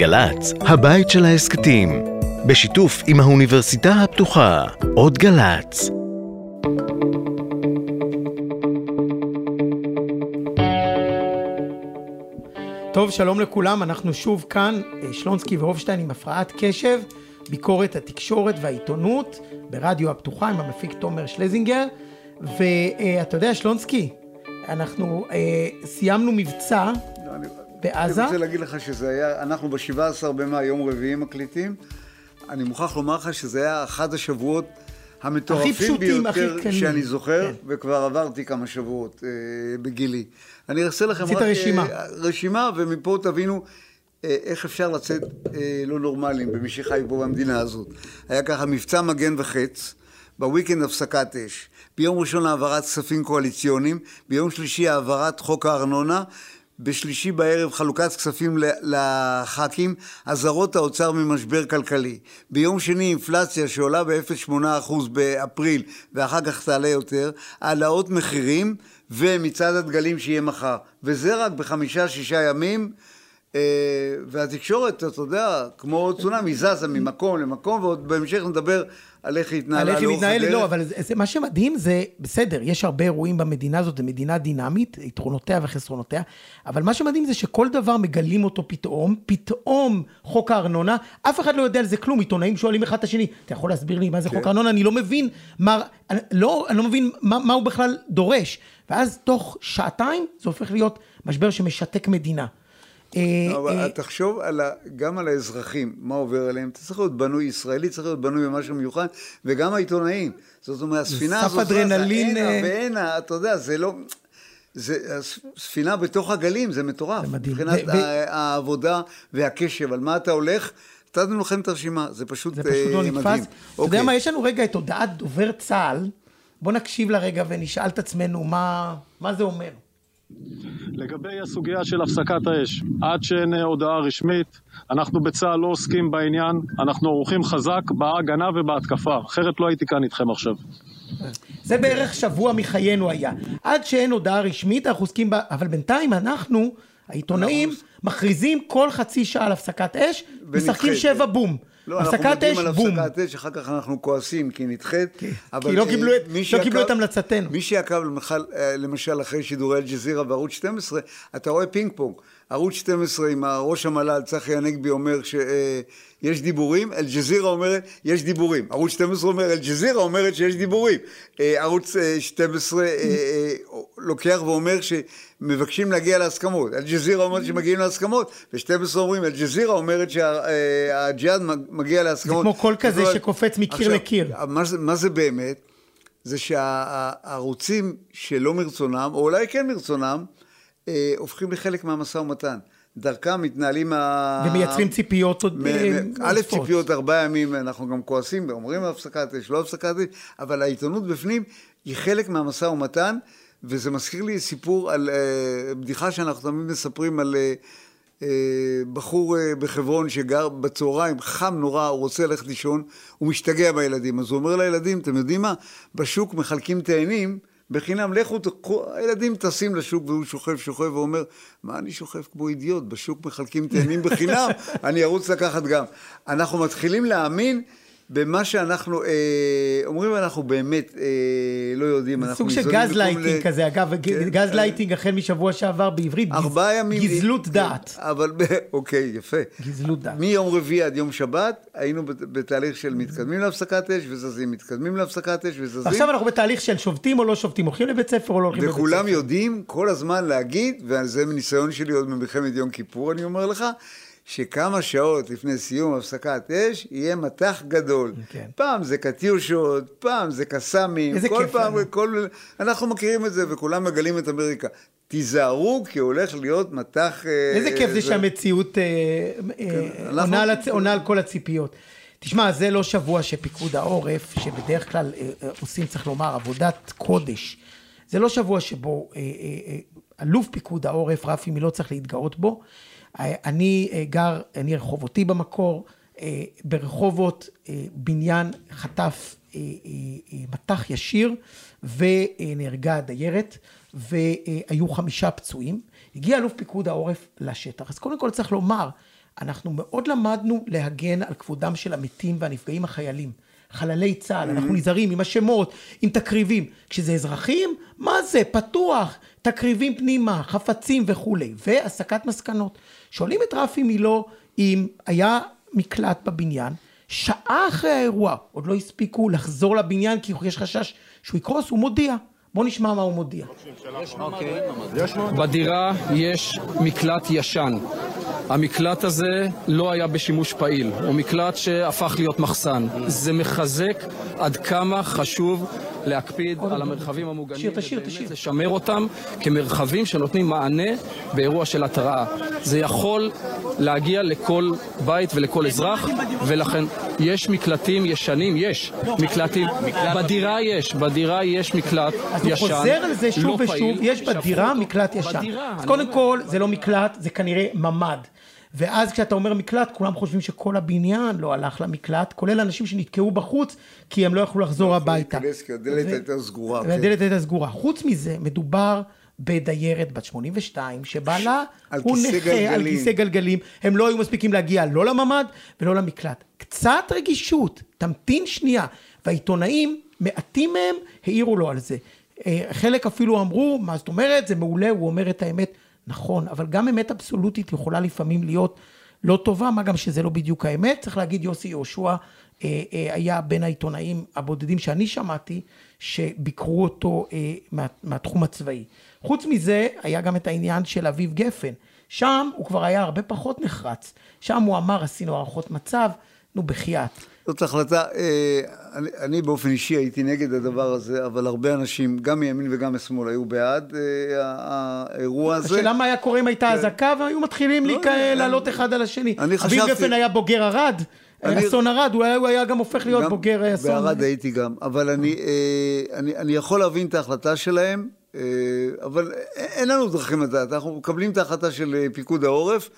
גל"צ, הבית של ההסכתים, בשיתוף עם האוניברסיטה הפתוחה, עוד גל"צ. טוב, שלום לכולם, אנחנו שוב כאן, אה, שלונסקי והופשטיין עם הפרעת קשב, ביקורת התקשורת והעיתונות, ברדיו הפתוחה עם המפיק תומר שלזינגר, ואתה יודע, שלונסקי, אנחנו אה, סיימנו מבצע בעזה. אני רוצה להגיד לך שזה היה, אנחנו ב-17 במאי, יום רביעי מקליטים. אני מוכרח לומר לך שזה היה אחד השבועות המטורפים פשוטים, ביותר. שאני זוכר, כן. וכבר עברתי כמה שבועות אה, בגילי. אני אעשה לכם רק... אה, רשימה. רשימה, ומפה תבינו אה, איך אפשר לצאת אה, לא נורמליים במי שחי פה במדינה הזאת. היה ככה מבצע מגן וחץ, בוויקנד הפסקת אש, ביום ראשון העברת כספים קואליציוניים, ביום שלישי העברת חוק הארנונה, בשלישי בערב חלוקת כספים לח"כים, אזהרות האוצר ממשבר כלכלי. ביום שני אינפלציה שעולה ב-0.8% באפריל ואחר כך תעלה יותר, העלאות מחירים ומצעד הדגלים שיהיה מחר. וזה רק בחמישה-שישה ימים. אה, והתקשורת, אתה יודע, כמו צונאמי, זזה ממקום למקום, ועוד בהמשך נדבר על איך היא על התנהלה איך היא לאורך מתנהלת, הדרך. לא, אבל זה, מה שמדהים זה, בסדר, יש הרבה אירועים במדינה הזאת, זו מדינה דינמית, יתרונותיה וחסרונותיה, אבל מה שמדהים זה שכל דבר מגלים אותו פתאום, פתאום חוק הארנונה, אף אחד לא יודע על זה כלום, עיתונאים שואלים אחד את השני, אתה יכול להסביר לי מה זה כן. חוק הארנונה? אני לא מבין, מה, אני, לא, אני לא מבין מה, מה הוא בכלל דורש, ואז תוך שעתיים זה הופך להיות משבר שמשתק מדינה. אה, אה, אבל תחשוב על ה, גם על האזרחים, מה עובר עליהם. אתה צריך להיות בנוי ישראלי, צריך להיות בנוי במשהו מיוחד, וגם העיתונאים. זאת אומרת, הספינה סף הזאת זזה, אדרנלין, הנה אה, והנה, אתה יודע, זה לא... זה ספינה בתוך הגלים, זה מטורף. זה מדהים. מבחינת ו- העבודה והקשב, על מה אתה הולך, נתנו לכם את הרשימה, זה פשוט זה פשוט אה, לא מדהים. נתפס. אתה יודע אוקיי. מה, יש לנו רגע את הודעת דובר צה"ל, בוא נקשיב לרגע ונשאל את עצמנו מה, מה זה אומר. לגבי הסוגיה של הפסקת האש, עד שאין אה, הודעה רשמית, אנחנו בצה"ל לא עוסקים בעניין, אנחנו עורכים חזק בהגנה ובהתקפה, אחרת לא הייתי כאן איתכם עכשיו. זה בערך שבוע מחיינו היה. עד שאין הודעה רשמית, אנחנו עוסקים בה, אבל בינתיים אנחנו, העיתונאים, מכריזים כל חצי שעה על הפסקת אש, משחקים. שבע בום. לא, אנחנו אש, על. הפסקת אש, אחר כך אנחנו כועסים כי היא נדחית. כי אבל, לא אה, קיבלו את- לא שעקב- קיבלו את המלצתנו. מי שעקב למשל, אה, למשל אחרי שידורי אל-ג'זירה בערוץ 12, אתה רואה פינג פונג. ערוץ 12 עם ראש המל"ל צחי הנגבי אומר שיש דיבורים, אל-ג'זירה אומרת יש דיבורים. ערוץ 12 אומר אל-ג'זירה אומרת שיש דיבורים. אה, ערוץ אה, 12 אה, אה, לוקח ואומר שמבקשים להגיע להסכמות. אל-ג'זירה אומרת שמגיעים להסכמות, ו-12 אומרים אל-ג'זירה אומרת שהג'יהאד מגיע להסכמות. כמו קול כזה שקופץ מקיר עכשיו, לקיר. מה זה, מה זה באמת? זה שהערוצים שלא מרצונם, או אולי כן מרצונם, אה, הופכים לחלק מהמשא ומתן. דרכם מתנהלים ה... ומייצרים ציפיות עוד... אה, א'. ציפיות ארבעה ימים, אנחנו גם כועסים, אומרים הפסקת אש, לא הפסקת אש, אבל העיתונות בפנים היא חלק מהמשא ומתן, וזה מזכיר לי סיפור על אה, בדיחה שאנחנו תמיד מספרים על אה, אה, בחור אה, בחברון שגר בצהריים, חם נורא, הוא רוצה ללכת לישון, הוא משתגע בילדים, אז הוא אומר לילדים, אתם יודעים מה? בשוק מחלקים תאנים, בחינם, לכו, תקחו, הילדים טסים לשוק והוא שוכב, שוכב ואומר, מה אני שוכב כמו אידיוט, בשוק מחלקים תאנים בחינם, אני ארוץ לקחת גם. אנחנו מתחילים להאמין במה שאנחנו אה, אומרים, אנחנו באמת אה, לא יודעים. זה סוג של גז לייטינג מיני- כזה, אגב, כן, גז אה, lighting החל משבוע שעבר בעברית, גז- ארבעה ימים. גזלות כן, דעת. אבל, אוקיי, יפה. גזלות דעת. מיום רביעי עד יום שבת היינו בת- בתהליך של מתקדמים להפסקת אש וזזים, מתקדמים להפסקת אש וזזים. עכשיו אנחנו בתהליך של שובתים או לא שובתים, הולכים לבית ספר או לא הולכים לבית ספר. וכולם יודעים כל הזמן להגיד, וזה מניסיון שלי עוד ממלחמת יום כיפור, אני אומר לך, שכמה שעות לפני סיום הפסקת אש, יהיה מטח גדול. כן. פעם זה קטיושות, פעם זה קסאמים, כל כיף פעם, לנו. כל... אנחנו מכירים את זה, וכולם מגלים את אמריקה. תיזהרו, כי הולך להיות מטח... אה, איזה כיף זה זה- שהמציאות אה, אה, אנחנו- עונה על הצ- עונה על כל הציפיות. תשמע, זה לא שבוע שפיקוד העורף, שבדרך כלל אה, אה, עושים, צריך לומר, עבודת קודש. זה לא שבוע שבו אה, אה, אה, אלוף פיקוד העורף, רפי מי לא צריך להתגאות בו. אה, אני אה, גר, אני רחובותי במקור, אה, ברחובות בניין חטף מטח ישיר ונהרגה הדיירת והיו חמישה פצועים. הגיע אלוף פיקוד העורף לשטח. אז קודם כל צריך לומר, אנחנו מאוד למדנו להגן על כבודם של המתים והנפגעים החיילים. חללי צה"ל, mm-hmm. אנחנו נזהרים עם השמות, עם תקריבים. כשזה אזרחים, מה זה? פתוח, תקריבים פנימה, חפצים וכולי. והסקת מסקנות. שואלים את רפי מילו אם היה מקלט בבניין, שעה אחרי האירוע, עוד לא הספיקו לחזור לבניין כי יש חשש שהוא יקרוס, הוא מודיע. בוא נשמע מה הוא מודיע. בדירה יש מקלט ישן. המקלט הזה לא היה בשימוש פעיל, הוא מקלט שהפך להיות מחסן. זה מחזק עד כמה חשוב להקפיד על המרחבים המוגנים, ובאמת לשמר אותם כמרחבים שנותנים מענה באירוע של התראה. זה יכול להגיע לכל בית ולכל אזרח, ולכן יש מקלטים ישנים, יש מקלטים, בדירה יש, בדירה יש מקלט ישן, אז הוא חוזר על זה שוב לא ושוב, יש בדירה מקלט ישן. אז קודם כל, זה לא מקלט, זה כנראה ממ"ד. ואז כשאתה אומר מקלט, כולם חושבים שכל הבניין לא הלך למקלט, כולל אנשים שנתקעו בחוץ, כי הם לא יכלו לחזור הביתה. כי הדלת הייתה סגורה. והדלת כן. הייתה סגורה. חוץ מזה, מדובר בדיירת בת 82, שבעלה הוא נכה על כיסא גלגלים, הם לא היו מספיקים להגיע לא לממ"ד ולא למקלט. קצת רגישות, תמתין שנייה. והעיתונאים, מעטים מהם, העירו לו על זה. אה, חלק אפילו אמרו, מה זאת אומרת, זה מעולה, הוא אומר את האמת. נכון, אבל גם אמת אבסולוטית יכולה לפעמים להיות לא טובה, מה גם שזה לא בדיוק האמת. צריך להגיד, יוסי יהושע אה, אה, היה בין העיתונאים הבודדים שאני שמעתי, שביקרו אותו אה, מה, מהתחום הצבאי. חוץ מזה, היה גם את העניין של אביב גפן. שם הוא כבר היה הרבה פחות נחרץ. שם הוא אמר, עשינו הערכות מצב, נו בחייאת. זאת החלטה, אה, אני, אני באופן אישי הייתי נגד הדבר הזה, אבל הרבה אנשים, גם מימין וגם משמאל, היו בעד אה, האירוע הזה. השאלה מה היה קורה אם הייתה כן. אזעקה והיו מתחילים לא, לעלות אחד על השני. אני חשבתי... אביב גפן היה בוגר ערד. אני, אסון ערד, הוא היה, הוא היה גם הופך להיות גם בוגר אסון. בערד הייתי גם, אבל אני, אה, אני, אני יכול להבין את ההחלטה שלהם, אבל אין לנו דרכים לדעת, אנחנו מקבלים את ההחלטה של פיקוד העורף.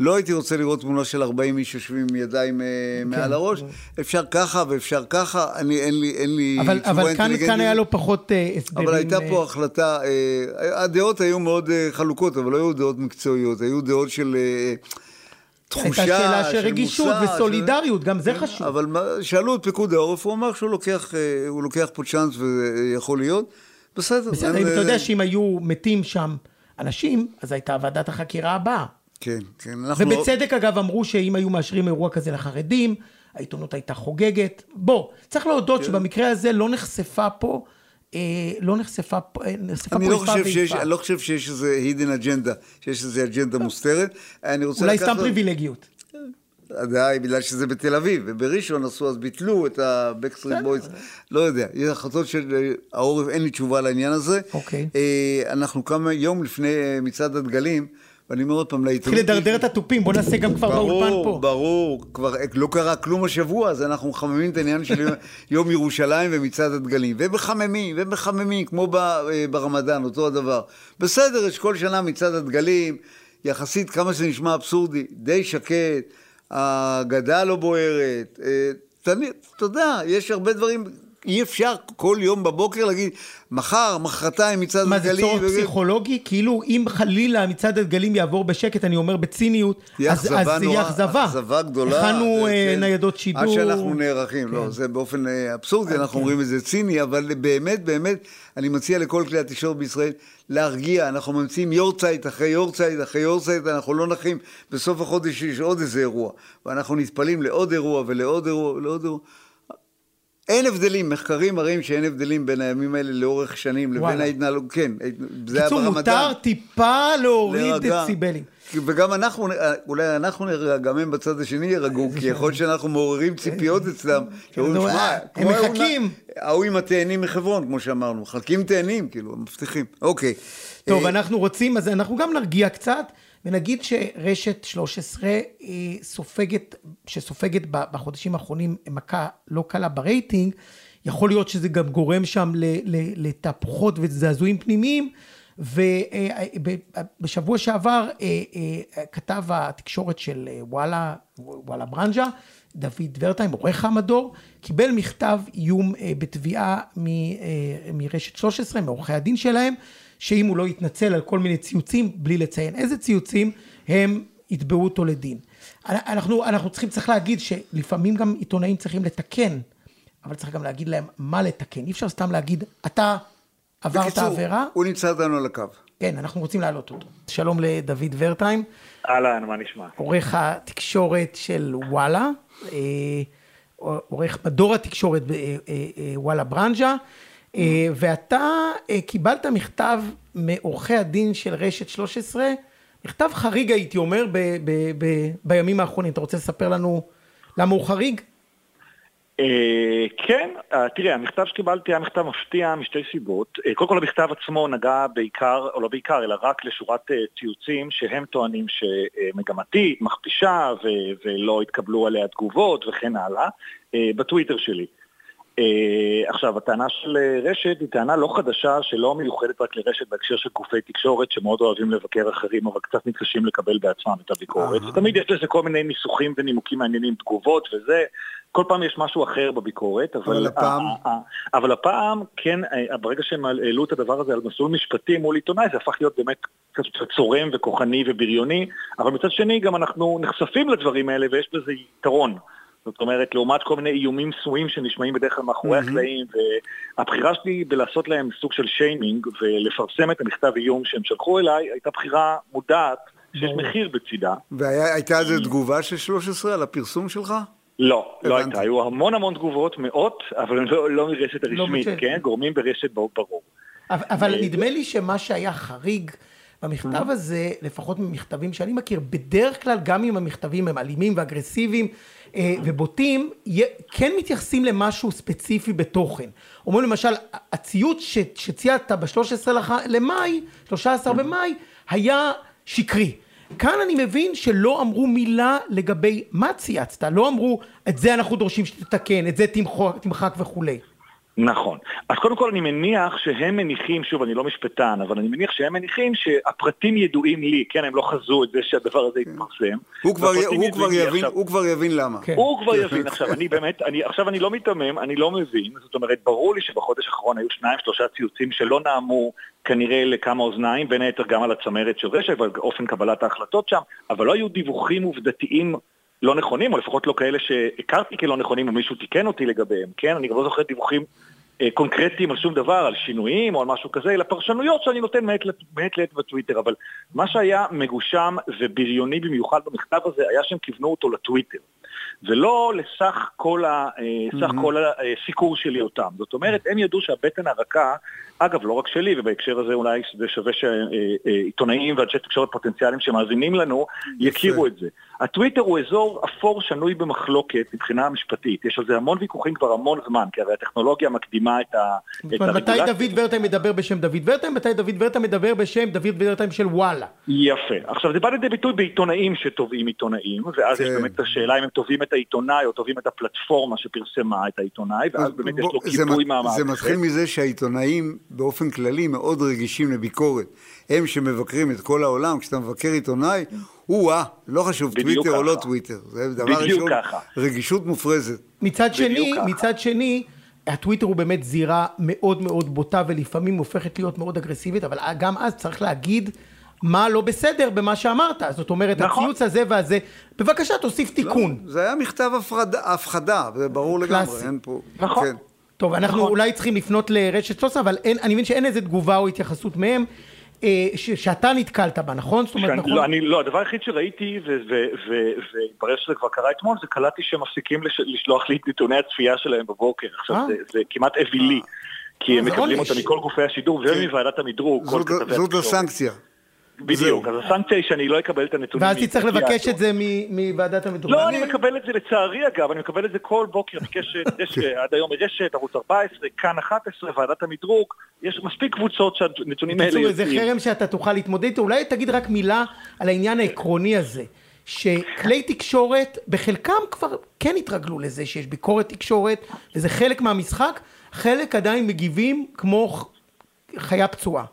לא הייתי רוצה לראות תמונה של 40 איש יושבים עם ידיים אה, כן. מעל הראש. אפשר ככה ואפשר ככה, אני, אין לי, אין לי אבל, אבל כאן, כאן היה לו פחות uh, הסברים. אבל הייתה פה החלטה, הדעות היו מאוד חלוקות, אבל לא היו דעות מקצועיות, היו דעות של... תחושה הייתה שאלה של רגישות וסולידריות, ש... גם זה כן, חשוב. אבל שאלו את פיקוד העורף, הוא אמר שהוא לוקח, לוקח פה צ'אנס ויכול להיות. בסדר. בסדר, אם אתה יודע שאם היו מתים שם אנשים, אז הייתה ועדת החקירה הבאה. כן, כן. אנחנו... ובצדק אגב אמרו שאם היו מאשרים אירוע כזה לחרדים, העיתונות הייתה חוגגת. בוא, צריך להודות כן. שבמקרה הזה לא נחשפה פה, אה, לא נחשפה, אה, נחשפה פה לא איפה ואיפה. אני לא חושב שיש איזה הידן אג'נדה, שיש איזה אג'נדה מוסתרת. אני רוצה אולי סתם פריבילגיות. ודאי, בגלל שזה בתל אביב, ובראשון עשו, אז ביטלו את ה-Backstreet Boys, לא יודע, יש החלטות של אה, העורף, אין לי תשובה לעניין הזה. אוקיי. אנחנו כמה יום לפני מצעד הדגלים, ואני אומר עוד פעם לעיתונות... התחיל לדרדר את התופים, בוא נעשה גם כבר באולפן פה. ברור, ברור, כבר לא קרה כלום השבוע, אז אנחנו מחממים את העניין של יום ירושלים ומצעד הדגלים. ומחממים, ומחממים, כמו אה, ברמדאן, אותו הדבר. בסדר, יש כל שנה מצעד הדגלים, יחסית, כמה שזה נשמע אבסורדי, די שקט, הגדה לא בוערת. אה, אתה יודע, יש הרבה דברים אי אפשר כל יום בבוקר להגיד, מחר, מחרתיים מצעד הדגלים. מה זה צורך. פסיכולוגי? כאילו אם חלילה מצעד הדגלים יעבור בשקט, אני אומר בציניות, אז זה יהיה אכזבה. אכזבה גדולה. הכנו אה, כן. ניידות שידור. עד שאנחנו נערכים, לא, כן. לא, זה באופן אה, אבסורדי, אנחנו כן. אומרים את זה ציני, אבל באמת, באמת, אני מציע לכל כלי התקשורת בישראל להרגיע, אנחנו ממציאים יורצייט אחרי יורצייט אחרי יורצייט, אנחנו לא נחים, בסוף החודש יש עוד איזה אירוע, ואנחנו נטפלים לעוד אירוע ולעוד אירוע ולעוד אירוע. אין הבדלים, מחקרים מראים שאין הבדלים בין הימים האלה לאורך שנים לבין ההתנהלות, כן, זה היה ברמדאן. קיצור, מותר טיפה להוריד דציבלים. וגם אנחנו, אולי אנחנו נרגע, גם הם בצד השני יירגעו, כי יכול להיות שאנחנו מעוררים ציפיות אצלם. הם מחכים. ההוא עם התאנים מחברון, כמו שאמרנו, מחלקים תאנים, כאילו, מבטיחים. אוקיי. טוב, אה, אנחנו רוצים, אז אנחנו גם נרגיע קצת. ונגיד שרשת 13 היא סופגת, שסופגת בחודשים האחרונים מכה לא קלה ברייטינג, יכול להיות שזה גם גורם שם לתהפוכות וזעזועים פנימיים, ובשבוע שעבר אה, אה, כתב התקשורת של אה, וואלה, וואלה ברנז'ה, דוד ורטהיים, עורך המדור, קיבל מכתב איום בתביעה מרשת 13, מעורכי הדין שלהם, שאם הוא לא יתנצל על כל מיני ציוצים, בלי לציין איזה ציוצים, הם יתבעו אותו לדין. אנחנו, אנחנו צריכים, צריך להגיד שלפעמים גם עיתונאים צריכים לתקן, אבל צריך גם להגיד להם מה לתקן. אי אפשר סתם להגיד, אתה עברת בקיצור, עבירה. הוא נמצא איתנו על הקו. כן, אנחנו רוצים להעלות אותו. שלום לדוד ורטיים. אהלן, מה נשמע? עורך התקשורת של וואלה, אה, עורך מדור התקשורת ברנז'ה, אה, ואתה אה, קיבלת מכתב מעורכי הדין של רשת 13, מכתב חריג הייתי אומר ב, ב, ב, בימים האחרונים. אתה רוצה לספר לנו למה הוא חריג? אה, כן, אה, תראה, המכתב שקיבלתי היה מכתב מפתיע משתי סיבות. אה, קודם כל המכתב עצמו נגע בעיקר, או לא בעיקר, אלא רק לשורת ציוצים שהם טוענים שמגמתית, מכפישה ולא התקבלו עליה תגובות וכן הלאה, בטוויטר שלי. Uh, עכשיו, הטענה של רשת היא טענה לא חדשה, שלא מיוחדת רק לרשת בהקשר של גופי תקשורת שמאוד אוהבים לבקר אחרים, אבל קצת מתקשים לקבל בעצמם את הביקורת. Uh-huh. תמיד יש לזה כל מיני ניסוחים ונימוקים מעניינים, תגובות וזה. כל פעם יש משהו אחר בביקורת, אבל, אבל הפעם... אבל הפעם, כן, ברגע שהם העלו את הדבר הזה על מסלול משפטי מול עיתונאי, זה הפך להיות באמת קצת צורם וכוחני ובריוני, אבל מצד שני גם אנחנו נחשפים לדברים האלה ויש בזה יתרון. זאת אומרת, לעומת כל מיני איומים סמויים שנשמעים בדרך כלל מאחורי mm-hmm. הקלעים, והבחירה שלי בלעשות להם סוג של שיימינג ולפרסם את המכתב איום שהם שלחו אליי, הייתה בחירה מודעת שיש מחיר בצידה. והייתה איזו תגובה של 13 על הפרסום שלך? לא, לא הייתה. היו המון המון תגובות, מאות, אבל לא, לא מרשת לא הרשמית, לא כן? גורמים ברשת ברור. אבל, אבל נדמה לי שמה שהיה חריג במכתב הזה, לפחות ממכתבים שאני מכיר, בדרך כלל גם אם המכתבים הם אלימים ואגרסיביים אה, ובוטים, כן מתייחסים למשהו ספציפי בתוכן. אומרים למשל, הציוץ שציינת ב-13 למאי, 13 במאי, היה שקרי. כאן אני מבין שלא אמרו מילה לגבי מה צייצת, לא אמרו את זה אנחנו דורשים שתתקן, את זה תמחק, תמחק וכולי. נכון. אז קודם כל אני מניח שהם מניחים, שוב, אני לא משפטן, אבל אני מניח שהם מניחים שהפרטים ידועים לי, כן, הם לא חזו את זה שהדבר הזה יתפרסם. הוא כבר, הוא כבר יבין, עכשיו, הוא כבר יבין למה. כן. הוא כבר יבין. עכשיו, אני באמת, אני, עכשיו אני לא מיתמם, אני לא מבין, זאת אומרת, ברור לי שבחודש האחרון היו שניים, שלושה ציוצים שלא נעמו כנראה לכמה אוזניים, בין היתר גם על הצמרת של רשת ואופן קבלת ההחלטות שם, אבל לא היו דיווחים עובדתיים לא נכונים, או לפחות לא כאלה שהכרתי כלא נכונים, או מישהו תיקן אותי לגביהם, כן? אני גם לא זוכר דיווחים אה, קונקרטיים על שום דבר, על שינויים או על משהו כזה, אלא פרשנויות שאני נותן מעת לעת בטוויטר. אבל מה שהיה מגושם ובריוני במיוחד במכתב הזה, היה שהם כיוונו אותו לטוויטר. ולא לסך כל, ה, mm-hmm. סך כל הסיקור שלי אותם. זאת אומרת, הם ידעו שהבטן הרכה, אגב, לא רק שלי, ובהקשר הזה אולי זה שווה שעיתונאים ואנשי תקשורת פוטנציאליים שמאזינים לנו יכירו את זה. הטוויטר הוא אזור אפור שנוי במחלוקת מבחינה משפטית. יש על זה המון ויכוחים כבר המון זמן, כי הרי הטכנולוגיה מקדימה את ה... מתי דוד ורטיים מדבר בשם דוד ורטיים? מתי דוד ורטיים מדבר בשם דוד ורטיים של וואלה? יפה. עכשיו, זה בא לידי ביטוי בעיתונאים שתובעים עיתונאים, ואז יש כן. באמת את השאלה אם הם תובעים את העיתונאי או תובעים את הפלטפורמה שפרסמה את העיתונאי, ואז באמת יש לו קיפוי מהמערכת. זה מתחיל מזה שהעיתונאים באופן כללי מאוד רגישים לביקורת. הם שמבקרים את כל העולם, כשאתה מבקר עיתונאי, או-אה, לא חשוב, טוויטר ככה. או לא טוויטר. זה דבר ראשון, רגישות מופרזת. מצד שני, מצד שני, הטוויטר הוא באמת זירה מאוד מאוד בוטה ולפעמים הופכת להיות מאוד אגרסיבית, אבל גם אז צריך להגיד מה לא בסדר במה שאמרת. זאת אומרת, נכון. הציוץ הזה והזה, בבקשה תוסיף לא, תיקון. לא, זה היה מכתב הפחדה, זה ברור לגמרי, אין פה... נכון. כן. טוב, אנחנו נכון. אולי צריכים לפנות לרשת 13, אבל אין, אני מבין שאין איזה תגובה או התייחסות מהם. אה, ש, שאתה נתקלת בה, נכון? זאת אומרת, שאני, נכון? לא, אני, לא, הדבר היחיד שראיתי, והתברר שזה כבר קרה אתמול, זה קלטתי שהם מפסיקים לש, לשלוח לי את נתוני הצפייה שלהם בבוקר. עכשיו, אה? זה, זה כמעט אווילי, כי הם מקבלים אותה מכל גופי השידור ומוועדת המדרוג, כל כתבי התקשורת. זאת הסנקציה. בדיוק, אז הסנקציה היא שאני לא אקבל את הנתונים. ואז תצטרך לבקש את זה מוועדת המדורגים. לא, אני מקבל את זה לצערי אגב, אני מקבל את זה כל בוקר, בקשת, עד היום רשת, ערוץ 14, כאן 11, ועדת המדרוג, יש מספיק קבוצות שהנתונים האלה יוצאים. בקיצור, זה חרם שאתה תוכל להתמודד איתו, אולי תגיד רק מילה על העניין העקרוני הזה. שכלי תקשורת, בחלקם כבר כן התרגלו לזה שיש ביקורת תקשורת, וזה חלק מהמשחק, חלק עדיין מגיבים כמו חיה פצועה.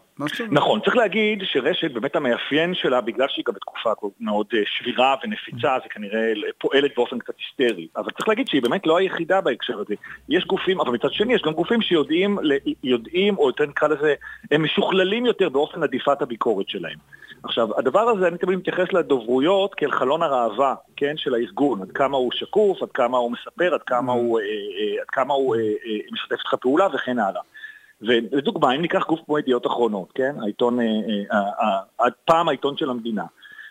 נכון, צריך להגיד שרשת, באמת המאפיין שלה, בגלל שהיא גם בתקופה מאוד אה, שבירה ונפיצה, זה כנראה פועלת באופן קצת היסטרי. אבל צריך להגיד שהיא באמת לא היחידה בהקשר הזה. יש גופים, אבל מצד שני יש גם גופים שיודעים, יודעים, או יותר נקרא לזה, הם משוכללים יותר באופן עדיפת הביקורת שלהם. עכשיו, הדבר הזה, אני תמיד מתייחס לדוברויות כאל חלון הראווה, כן, של הארגון, עד כמה הוא שקוף, עד כמה הוא מספר, עד כמה הוא, אה, אה, עד כמה הוא משתף איתך פעולה וכן הלאה. ולדוגמה, אם ניקח גוף כמו ידיעות אחרונות, כן? העיתון, אה, אה, אה, פעם העיתון של המדינה.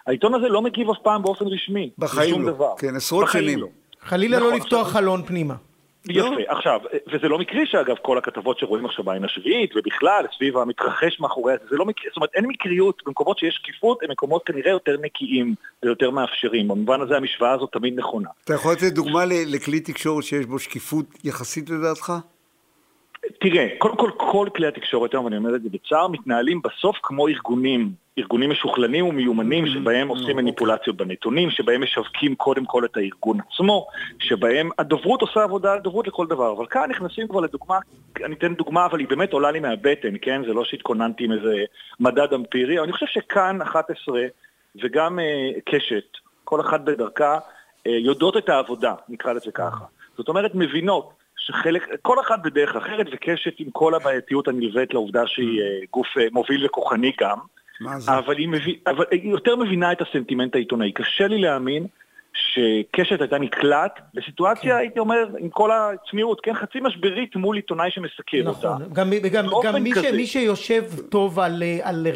העיתון הזה לא מגיב אף פעם באופן רשמי. בחיים לא. דבר. כן, עשרות שנים. לא. חלילה לא נכון, לא לפתוח עכשיו... חלון פנימה. יפה, לא? עכשיו, וזה לא מקרי שאגב כל הכתבות שרואים עכשיו בעין השביעית ובכלל סביב המתרחש מאחורי זה, זה לא מקרי, זאת אומרת אין מקריות במקומות שיש שקיפות הם מקומות כנראה יותר נקיים ויותר מאפשרים, במובן הזה המשוואה הזאת תמיד נכונה. אתה יכול לתת דוגמה לכלי תקשורת שיש בו שקיפות יחסית לדעתך? תראה, קודם כל, כל כלי התקשורת היום, ואני אומר את זה בצער, מתנהלים בסוף כמו ארגונים, ארגונים משוכלנים ומיומנים. שבהם עושים אוקיי. מניפולציות בנתונים, שבהם משווקים קודם כל את הארגון עצמו, שבהם הדוברות עושה עבודה על דוברות לכל דבר, אבל כאן נכנסים כבר לדוגמה, אני אתן דוגמה, אבל היא באמת עולה לי מהבטן, כן? זה לא שהתכוננתי עם איזה מדד אמפירי, אבל אני חושב שכאן 11 וגם uh, קשת, כל אחת בדרכה, uh, יודעות את העבודה, נקרא לזה ככה. זאת אומרת, מבינות שחלק, כל אחד בדרך אחרת וקשת עם כל הבעייתיות הנלווית לעובדה שהיא mm. גוף אה, מוביל וכוחני גם. מה זה? אבל היא, מבין, אבל היא יותר מבינה את הסנטימנט העיתונאי. קשה לי להאמין שקשת הייתה נקלט בסיטואציה, כן. הייתי אומר, עם כל הצניעות, כן, חצי משברית מול עיתונאי שמסקר נכון. אותה. גם, גם, גם מי, ש, מי שיושב טוב על, על, על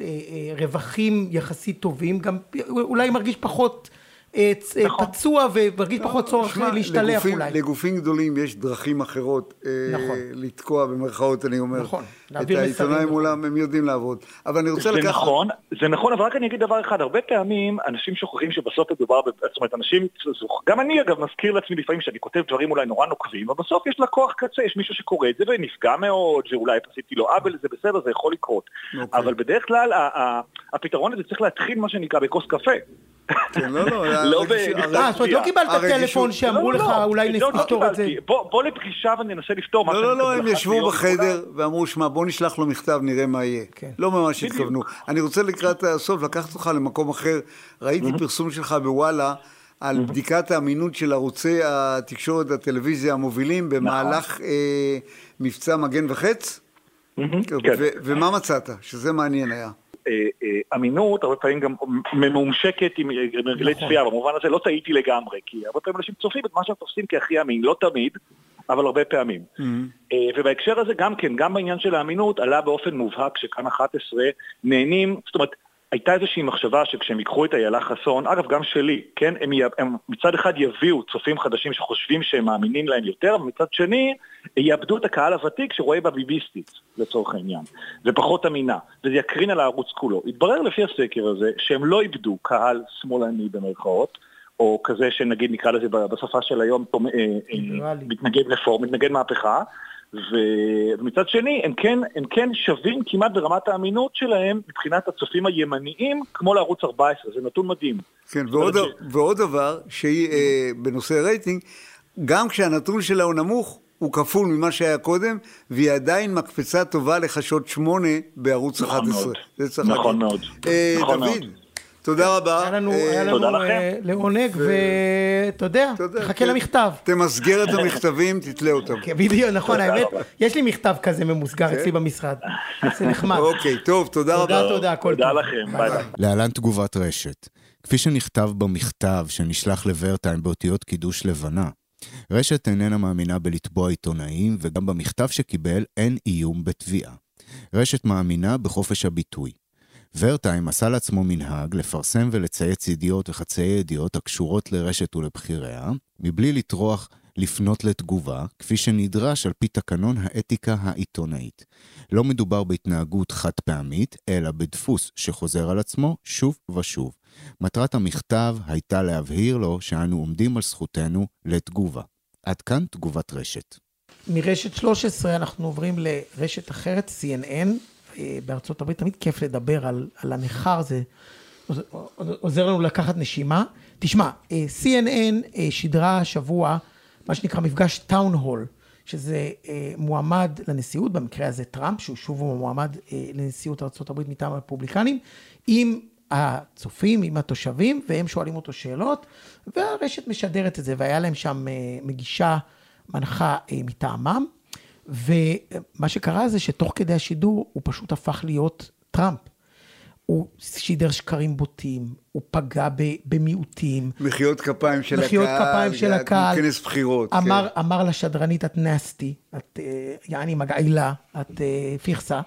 אה, רווחים יחסית טובים, גם אולי מרגיש פחות... אה, אה, נכון. פצוע ומרגיש לא, פחות צורך להשתלח אולי. לגופים גדולים יש דרכים אחרות אה, נכון. לתקוע במרכאות, אני אומר. נכון, להעביר מסרים. את העיתונאים מולם הם יודעים לעבוד. אבל אני רוצה לקחת... נכון, זה נכון, אבל רק אני אגיד דבר אחד, הרבה פעמים אנשים שוכחים שבסוף מדובר, זאת אומרת, אנשים, גם אני אגב מזכיר לעצמי לפעמים שאני כותב דברים אולי נורא נוקבים, אבל בסוף יש לקוח קצה, יש מישהו שקורא את זה ונפגע מאוד, שאולי עשיתי לו עוול, זה בסדר, זה יכול לקרות. אוקיי. אבל בדרך כלל הפתרון הזה צריך להתחיל מה שנקרא בכוס קפה. כן, לא, לא. לא אה, זאת אומרת, לא קיבלת טלפון שאמרו לא, לא, לך, אולי נפתור את זה. בוא לפגישה וננסה לפתור מה לא, לא, לא, הם ישבו בחדר ואמרו, שמע, בוא נשלח לו מכתב, נראה מה יהיה. כן. לא ממש התכוונו. אני רוצה לקראת הסוף לקחת אותך למקום אחר. ראיתי פרסום שלך בוואלה. על בדיקת האמינות של ערוצי התקשורת והטלוויזיה המובילים במהלך נכון. אה, מבצע מגן וחץ? כן. ומה מצאת? שזה מעניין היה. אה, אה, אמינות, הרבה פעמים גם ממומשקת עם רגלי נכון. צפייה, במובן הזה לא טעיתי לגמרי, כי הרבה פעמים אנשים צופים את מה שהם תופסים כהכי אמין, לא תמיד, אבל הרבה פעמים. Mm-hmm. אה, ובהקשר הזה גם כן, גם בעניין של האמינות, עלה באופן מובהק שכאן 11 נהנים, זאת אומרת, הייתה איזושהי מחשבה שכשהם ייקחו את איילה חסון, אגב גם שלי, כן, הם, הם מצד אחד יביאו צופים חדשים שחושבים שהם מאמינים להם יותר, ומצד שני יאבדו את הקהל הוותיק שרואה בה ביביסטית, לצורך העניין, ופחות אמינה, וזה יקרין על הערוץ כולו. התברר לפי הסקר הזה שהם לא איבדו קהל שמאלני במרכאות, או כזה שנגיד נקרא לזה בשפה של היום אה, אה, מתנגד רפורם, מתנגד מהפכה, ומצד שני, הם כן, הם כן שווים כמעט ברמת האמינות שלהם מבחינת הצופים הימניים, כמו לערוץ 14, זה נתון מדהים. כן, ועוד, ועוד דבר, שהיא אה, בנושא רייטינג, גם כשהנתון שלה הוא נמוך, הוא כפול ממה שהיה קודם, והיא עדיין מקפצה טובה לחשות שמונה בערוץ נכון 11. מאוד. זה צריך נכון להגיד. מאוד. אה, נכון דוד, מאוד. תודה רבה. היה לנו, אה, היה לנו אה, לעונג, ואתה יודע, תחכה כן. למכתב. תמסגר את המכתבים, תתלה אותם. כן, בדיוק, נכון, האמת, יש לי מכתב כזה ממוסגר כן. אצלי במשרד. זה נחמד. אוקיי, טוב, תודה רבה. תודה, תודה, הכל טוב. תודה לכם, ביי ביי. להלן תגובת רשת. כפי שנכתב במכתב שנשלח לוורטיים באותיות קידוש לבנה, רשת איננה מאמינה בלתבוע עיתונאים, וגם במכתב שקיבל אין איום בתביעה. רשת מאמינה בחופש הביטוי. ורטיים עשה לעצמו מנהג לפרסם ולצייץ ידיעות וחצאי ידיעות הקשורות לרשת ולבחיריה, מבלי לטרוח לפנות לתגובה, כפי שנדרש על פי תקנון האתיקה העיתונאית. לא מדובר בהתנהגות חד פעמית, אלא בדפוס שחוזר על עצמו שוב ושוב. מטרת המכתב הייתה להבהיר לו שאנו עומדים על זכותנו לתגובה. עד כאן תגובת רשת. מרשת 13 אנחנו עוברים לרשת אחרת, CNN, בארצות הברית, תמיד כיף לדבר על, על הנכר, זה עוזר לנו לקחת נשימה. תשמע, אה, CNN אה, שידרה השבוע מה שנקרא מפגש טאון הול, שזה אה, מועמד לנשיאות, במקרה הזה טראמפ, שהוא שוב מועמד אה, לנשיאות ארה"ב מטעם הרפובליקנים, עם הצופים, עם התושבים, והם שואלים אותו שאלות, והרשת משדרת את זה, והיה להם שם אה, מגישה, מנחה אה, מטעמם, ומה שקרה זה שתוך כדי השידור הוא פשוט הפך להיות טראמפ. הוא שידר שקרים בוטים, הוא פגע במיעוטים. מחיאות כפיים של מחיאות הקהל. כפיים של הקהל. כנס בחירות. אמר, כן. אמר לשדרנית, את nasty, את אה, יעני מגעילה, את אה, פיכסה.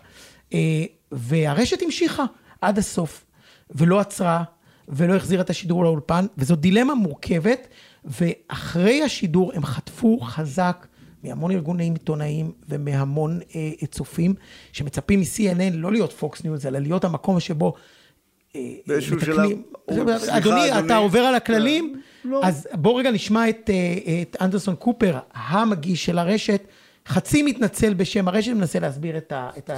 אה, והרשת המשיכה עד הסוף, ולא עצרה, ולא החזירה את השידור לאולפן, וזו דילמה מורכבת, ואחרי השידור הם חטפו חזק מהמון ארגוני עיתונאים ומהמון אה, צופים, שמצפים מ-CNN לא להיות פוקס ניוז, אלא להיות המקום שבו... אה, באיזשהו מתקנים- שלב, אדוני, אדוני. אתה עובר על הכללים? לא. אז בואו רגע נשמע את, אה, את אנדרסון קופר, המגיש של הרשת, חצי מתנצל בשם הרשת, מנסה להסביר את, ה, את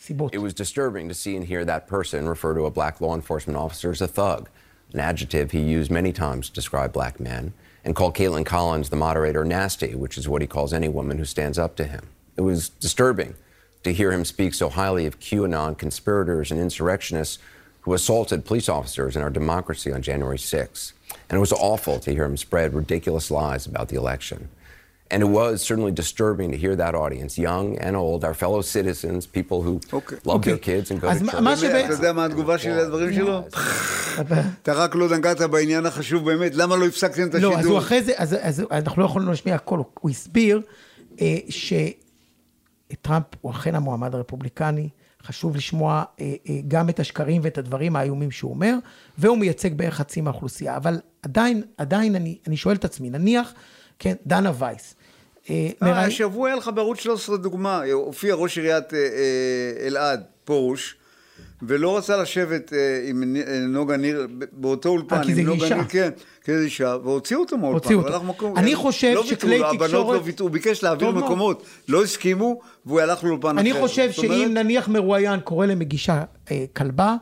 הסיבות. It was disturbing to see and hear that person refer to a black law enforcement officer as a thug, an adjective he used many times to describe black men, and called Caitlin Collins, the moderator, nasty, which is what he calls any woman who stands up to him. It was disturbing to hear him speak so highly of QAnon conspirators and insurrectionists who assaulted police officers in our democracy on January 6th. And it was awful to hear him spread ridiculous lies about the election. And it was certainly disturbing to hear that audience, young and old, our fellow citizens, people who Okay. love Okay. their kids and go אז to church. מה שבעצם- אתה יודע מה התגובה שלי לדברים שלו? אתה רק לא נגעת בעניין החשוב באמת, למה לא הפסקתם את השידור? לא, אז הוא אחרי זה, אז, אנחנו לא יכולנו להשמיע הכל, הוא- הוא הסביר אה, שטראמפ הוא אכן המועמד הרפובליקני, חשוב לשמוע אה, אה, גם את השקרים ואת הדברים האיומים שהוא אומר, והוא מייצג בערך חצי מהאוכלוסייה, אבל עדיין, עדיין אני, אני שואל את עצמי, נניח, כן, דנה וייס. אה, אה, מראי- השבוע היה לך בערוץ 13 דוגמה, הופיע ראש עיריית אה, אלעד, פרוש, ולא רצה לשבת עם נוגה ניר באותו אולפן, כי זה עם נוגה אישה. ניר, כן, כי זה אישה, והוציאו אותו מהאולפן. הוציאו אותו. הלך מקום- אני חושב לא שכלי לו, הבנות תקשורת- לא ויתרו, הוא ביקש להעביר. מקומות, לא הסכימו, והוא הלך לאולפן אני אחר. חושב זאת אומרת, שאם נניח מרואיין קורא למגישה כלבה,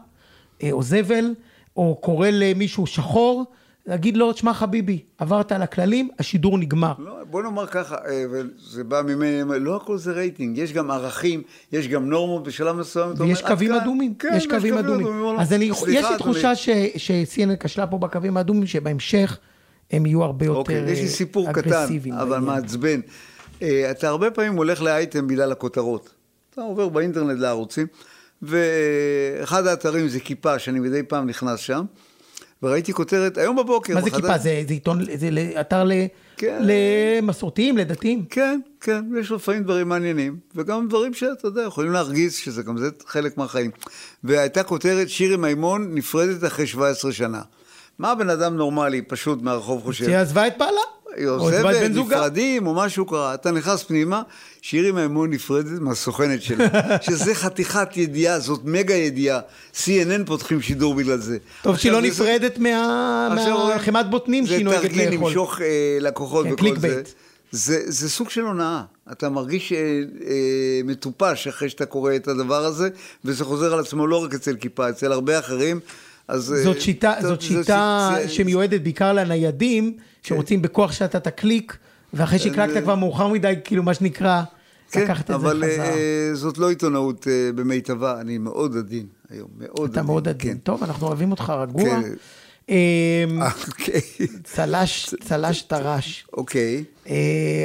או זבל, או קורא למישהו שחור, להגיד לו, תשמע חביבי, עברת על הכללים, השידור נגמר. לא, בוא נאמר ככה, אה, וזה בא ממני, לא הכל זה רייטינג, יש גם ערכים, יש גם נורמות בשלב מסוים, ויש קווים. אדומים, כן, יש קווים אדומים. אומר, אז אני, סליחה, יש לי. תחושה ש- ש-CNN כשלה פה בקווים האדומים, שבהמשך הם יהיו הרבה יותר אוקיי, יש לי סיפור קטן, אגרסיביים. אבל. מעצבן. אה, אתה הרבה פעמים הולך לאייטם בגלל הכותרות. אתה עובר באינטרנט לערוצים, ואחד האתרים זה כיפה, שאני מדי פעם נכנס שם, וראיתי כותרת, היום בבוקר. מה זה בחדש- כיפה? זה זה עיתון, זה אתר ל- כן. למסורתיים, לדתיים? כן, כן, יש לפעמים דברים מעניינים, וגם דברים שאתה יודע, יכולים להרגיז, שזה גם זה חלק מהחיים. והייתה כותרת, שירי מימון נפרדת אחרי 17 שנה. מה בן אדם נורמלי, פשוט מהרחוב חושב? שהיא עזבה את בעלה? היא עוזבת? נפרדים, או משהו קרה. אתה נכנס פנימה, שירי מימון נפרדת מהסוכנת שלה. שזה חתיכת ידיעה, זאת מגה ידיעה. CNN פותחים שידור בגלל זה. טוב שהיא לא נפרדת מהחמת בוטנים שהיא נוהגת זה תרגיל לאכול. למשוך אה, לקוחות כן, וכל זה. זה. זה סוג של הונאה. אתה מרגיש אה, אה, מטופש אחרי שאתה קורא את הדבר הזה, וזה חוזר על עצמו לא רק אצל כיפה, אצל הרבה אחרים. אז, אה, זאת שיטה, זאת שמיועדת בעיקר לניידים, שרוצים בכוח שאתה תקליק, ואחרי שהקלקת זה- כבר מאוחר מדי, כאילו מה שנקרא, כן, לקחת את זה אבל חזרה. אה, זאת לא עיתונאות אה, במיטבה, אני מאוד עדין היום, מאוד עדין. אתה מאוד עדין. כן. טוב, אנחנו אוהבים אותך רגוע. כן. אמ, אה, אוקיי, צל"ש, צל"ש טר"ש. אוקיי. אה,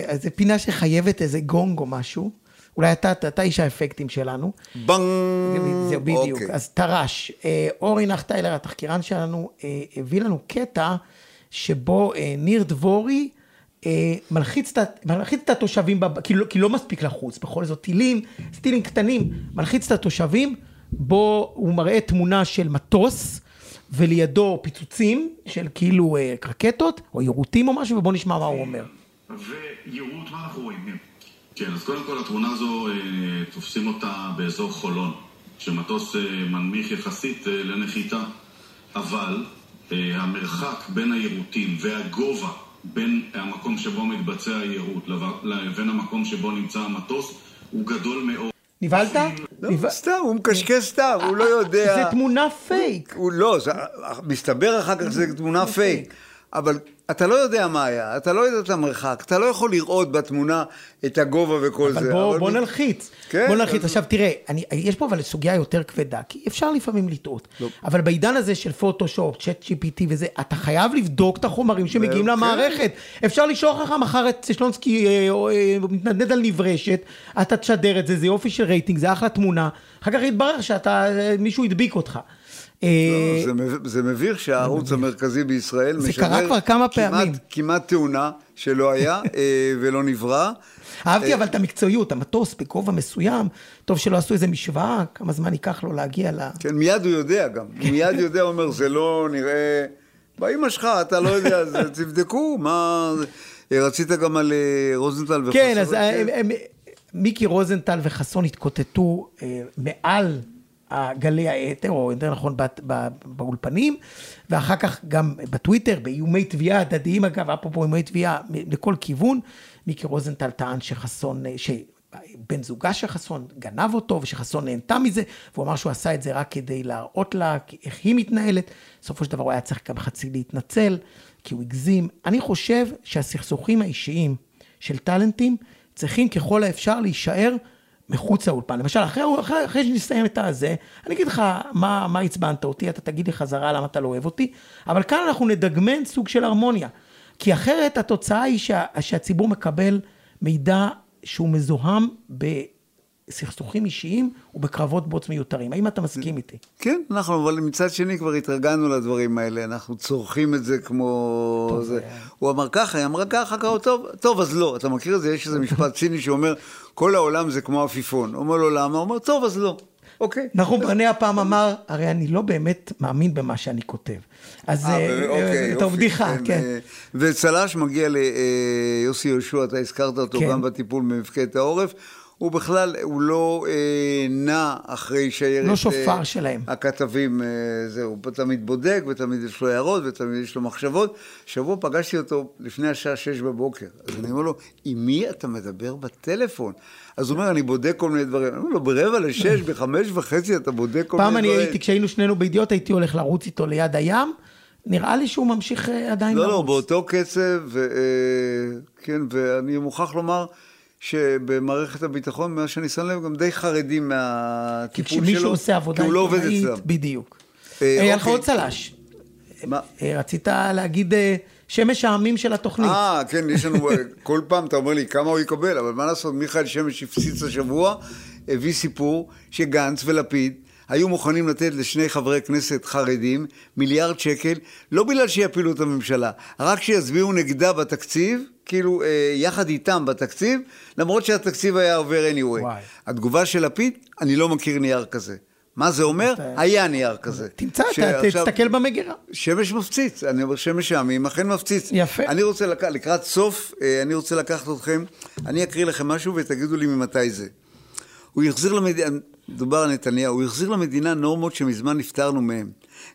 אז זו פינה שחייבת איזה גונג או משהו. אולי אתה, אתה, איש האפקטים שלנו. בנג. זהו, בדיוק. אוקיי. אז טר"ש, אה, אורי נחטיילר, התחקירן שלנו, אה, הביא לנו קטע שבו אה, ניר דבורי אה, מלחיץ את מלחיץ את התושבים, בב- כי לא- כי לא מספיק לחוץ, בכל זאת טילים, טילים קטנים, מלחיץ את התושבים, בו הוא מראה תמונה של מטוס, ולידו פיצוצים של כאילו אה, רקטות, או יירוטים או משהו, ובואו נשמע מה הוא אומר. ויירוט, מה אנחנו רואים? כן, אז קודם כל התמונה הזו, תופסים אותה באזור חולון, שמטוס מנמיך יחסית לנחיתה, אבל המרחק בין היירוטים והגובה בין המקום שבו מתבצע היירוט לב- לבין המקום שבו נמצא המטוס הוא גדול מאוד. נבהלת? לא, סתם, הוא מקשקש סתם, הוא לא יודע. זה תמונה פייק. הוא לא, זה, מסתבר אחר כך שזה תמונה פייק. אבל אתה לא יודע מה היה, אתה לא יודע את המרחק, אתה לא יכול לראות בתמונה את הגובה וכל אבל זה. בוא, בוא מ- נלחיץ. כן, בוא נלחיץ. אז- עכשיו תראה, אני, יש פה אבל סוגיה יותר כבדה, כי אפשר לפעמים לטעות. לא. אבל בעידן הזה של פוטושופ, צ'אט GPT וזה, אתה חייב לבדוק את החומרים שמגיעים כן. למערכת. אפשר לשלוח לך מחר את שלונסקי אה, אה, מתנדנד על נברשת, אתה תשדר את זה, זה יופי של רייטינג, זה אחלה תמונה. אחר כך יתברר שאתה, מישהו הדביק אותך. אה, זה מב- זה מביך שהערוץ המרכזי בישראל זה משדר קרה כבר כמה כמעט- פעמים. כמעט תאונה שלא היה אה, ולא נברא. אהבתי אה, אבל את המקצועיות, המטוס בגובה מסוים, טוב שלא עשו איזה משוואה, כמה זמן ייקח לו להגיע ל... כן, מיד הוא יודע גם. הוא מיד יודע, הוא אומר, זה לא נראה... באמא שלך, אתה לא יודע, אז תבדקו, מה... זה." רצית גם על רוזנטל וחסון? כן, אז מיקי רוזנטל וחסון התקוטטו מעל גלי האתר, או יותר נכון בת- ב- באולפנים, ואחר כך גם בטוויטר, באיומי תביעה הדדיים אגב, אפרופו איומי תביעה לכל כיוון, מיקי רוזנטל טען שחסון, אה, שבן זוגה של חסון גנב אותו, ושחסון נהנתה מזה, והוא אמר שהוא עשה את זה רק כדי להראות לה איך היא מתנהלת. בסופו של דבר הוא היה צריך גם חצי להתנצל, כי הוא הגזים. אני חושב שהסכסוכים האישיים של טאלנטים צריכים ככל האפשר להישאר מחוץ לאולפן. למשל, אחרי, אחרי, אחרי שנסיים את הזה, אני אגיד לך מה, מה עצבנת אותי, אתה תגיד לי חזרה למה אתה לא אוהב אותי, אבל כאן אנחנו נדגמן סוג של הרמוניה. כי אחרת התוצאה היא שה, שהציבור מקבל מידע שהוא מזוהם בסכסוכים אישיים ובקרבות בוץ מיותרים. האם אתה מסכים איתי? כן, אנחנו, אבל מצד שני כבר התרגלנו לדברים האלה, אנחנו צורכים את זה כמו... זה. הוא אמר ככה, היא אמרה ככה, ככה, טוב, טוב, אז לא. אתה מכיר את זה? יש איזה משפט סיני שאומר, כל העולם זה כמו עפיפון. אומר לו, למה? הוא אומר, טוב, אז לא. אוקיי. נחום ברנע פעם אמר, הרי אני לא באמת מאמין במה שאני כותב. אז אה, אה, אוקיי, אה, יופי, טוב, בדיחה, כן. אה, וצל"ש מגיע ליוסי יהושע, אתה הזכרת אותו כן. גם בטיפול במפקדת העורף. הוא בכלל, הוא לא אה, נע אחרי שיירת... לא שופר אה, שלהם. הכתבים, אה, זהו, הוא תמיד בודק, ותמיד יש לו הערות, ותמיד יש לו מחשבות. שבוע פגשתי אותו לפני השעה שש בבוקר. אז אני אומר לו, עם מי אתה מדבר בטלפון? אז הוא אומר, אני בודק כל מיני דברים. אני אומר לו, ברבע לשש, בחמש וחצי אתה בודק כל מיני פעם דברים. אני הייתי, כשהיינו שנינו בידיעות, הייתי הולך לרוץ איתו ליד הים. נראה לי שהוא ממשיך אה, עדיין לא, לרוץ. לא, באותו קצב, אה, כן, ואני מוכרח לומר שבמערכת הביטחון, ממה שאני שם לב, גם די חרדים כי מהטיפול שלו. כשמישהו עושה עבודה כי הוא לא עובד אצלם. בדיוק. אה, אה, היה לך. עוד צל"ש. מה? אה, רצית להגיד אה, שמש העמים של התוכנית. אה, כן, יש לנו, כל פעם אתה אומר לי כמה הוא יקבל, אבל מה לעשות, מיכאל שמש הפציץ השבוע, הביא סיפור שגנץ ולפיד היו מוכנים לתת לשני חברי כנסת חרדים מיליארד שקל, לא בגלל שיפילו את הממשלה, רק שיצביעו נגדה בתקציב, כאילו אה, יחד איתם בתקציב, למרות שהתקציב היה עובר anyway. וואי. התגובה של לפיד, אני לא מכיר נייר כזה. מה זה אומר? היה נייר כזה. תמצא, תסתכל במגירה. שמש מפציץ, אני אומר שמש העמים, אכן מפציץ. יפה. אני רוצה, לק... לקראת סוף, אה, אני רוצה לקחת אתכם, אני אקריא לכם משהו ותגידו לי ממתי זה. הוא החזיר למדינה, דובר על נתניהו, הוא החזיר למדינה נורמות שמזמן נפטרנו מהן.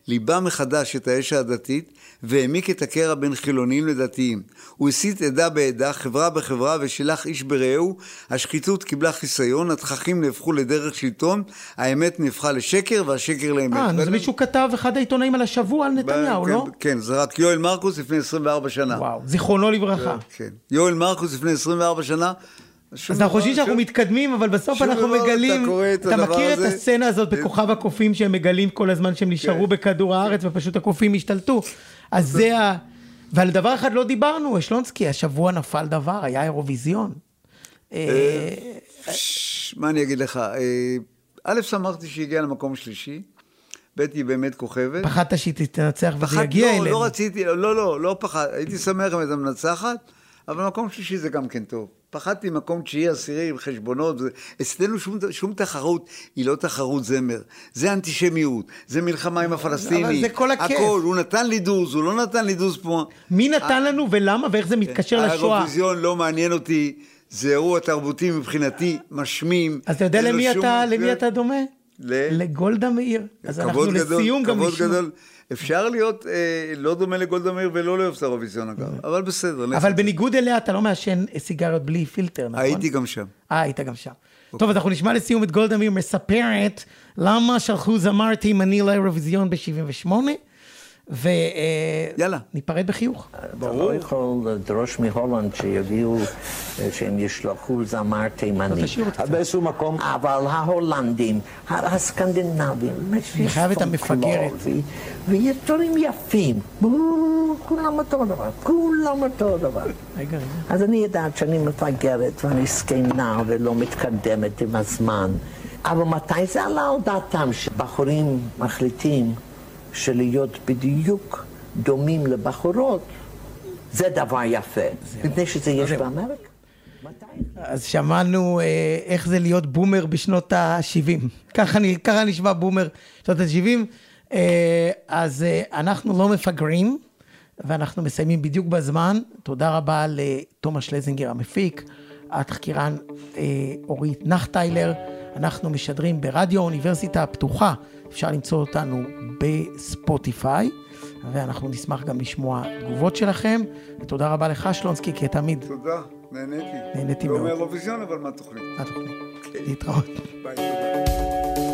ליבה מחדש את האש הדתית והעמיק את הקרע בין חילונים לדתיים. הוא הסית עדה בעדה, חברה בחברה ושילח איש ברעהו, השחיתות קיבלה חיסיון, התככים נהפכו לדרך שלטון, האמת נהפכה לשקר והשקר לאמת. אה, אז מישהו כתב, אחד העיתונאים על השבוע על נתניהו, כן, לא? כן, זה רק יואל מרקוס לפני 24 שנה. וואו, זיכרונו לברכה. כן. יואל מרקוס לפני 24 שנה. אז אנחנו חושבים שאנחנו מתקדמים, אבל בסוף אנחנו מגלים, אתה מכיר את? הסצנה הזאת בכוכב הקופים שהם מגלים כל הזמן שהם נשארו כן. בכדור הארץ ופשוט הקופים השתלטו. אז זה ה... ועל דבר אחד לא דיברנו, שלונסקי, השבוע נפל דבר, היה אירוויזיון. אה, ש- מה אני אגיד לך? אה, א', שמחתי שהיא הגיעה למקום שלישי, ב', היא באמת כוכבת. פחדת שהיא תנצח וזה יגיע לא, אלינו. לא רציתי, לא, לא, לא פחד, הייתי שמח אם הייתה מנצחת, אבל מקום שלישי זה גם כן טוב. פחדתי מקום תשיעי, עשירי עם חשבונות. אצלנו שום, שום תחרות היא לא תחרות זמר. זה אנטישמיות, זה מלחמה עם הפלסטינים. אבל זה כל הכיף. הכל, הוא נתן לי דוז, הוא לא נתן לי דוז פה. מי נתן לנו ולמה ואיך זה מתקשר לשואה? האירוויזיון לא מעניין אותי, זה אירוע תרבותי מבחינתי, משמים. אז אתה יודע למי שום- אתה, למי אתה דומה? ל- לגולדה מאיר. אז אנחנו כבוד גדול, לסיום גם כבוד נשמע. גדול. אפשר להיות אה, לא דומה לגולדה מאיר ולא לאהוב את האירוויזיון אגב, אבל בסדר. אבל בניגוד אליה אתה לא מעשן סיגריות בלי פילטר, נכון? הייתי גם שם. אה, היית גם שם. טוב, אז אנחנו נשמע לסיום את גולדה מאיר מספרת למה שלחו זמר תימני לאירוויזיון ב-78, יאללה. וניפרד בחיוך. אתה לא יכול לדרוש מהולנד שיביאו, אה, שהם ישלחו זמר תימני. קצת. באיזשהו מקום. אבל ההולנדים, הסקנדינבים, אני חייב את המפגרת. ו- ויש דברים יפים. כולם אותו דבר, כולם אותו דבר. רגע, רגע. אז אני יודעת שאני מפגרת ואני זקנה ולא מתקדמת עם הזמן. אבל מתי זה עלה על דעתם שבחורים מחליטים שלהיות בדיוק דומים לבחורות זה דבר יפה, מפני שזה יש באמריקה? מתי? אז שמענו אה, איך זה להיות בומר בשנות ה-70. ככה, אני- ככה נשמע בומר בשנות ה-70. אה, אז אה, אנחנו לא מפגרים, ואנחנו מסיימים בדיוק בזמן. תודה רבה לתומש שלזינגר המפיק, התחקירן אה, אורית נחטיילר. אנחנו משדרים ברדיו האוניברסיטה הפתוחה, אפשר למצוא אותנו בספוטיפיי, ואנחנו נשמח גם לשמוע תגובות שלכם. ותודה רבה לך, שלונסקי, כתמיד. תודה, נהניתי. נהניתי לא מאוד. מאירוויזיון, אבל מהתוכנית. התוכנית. להתראות. ביי, תודה.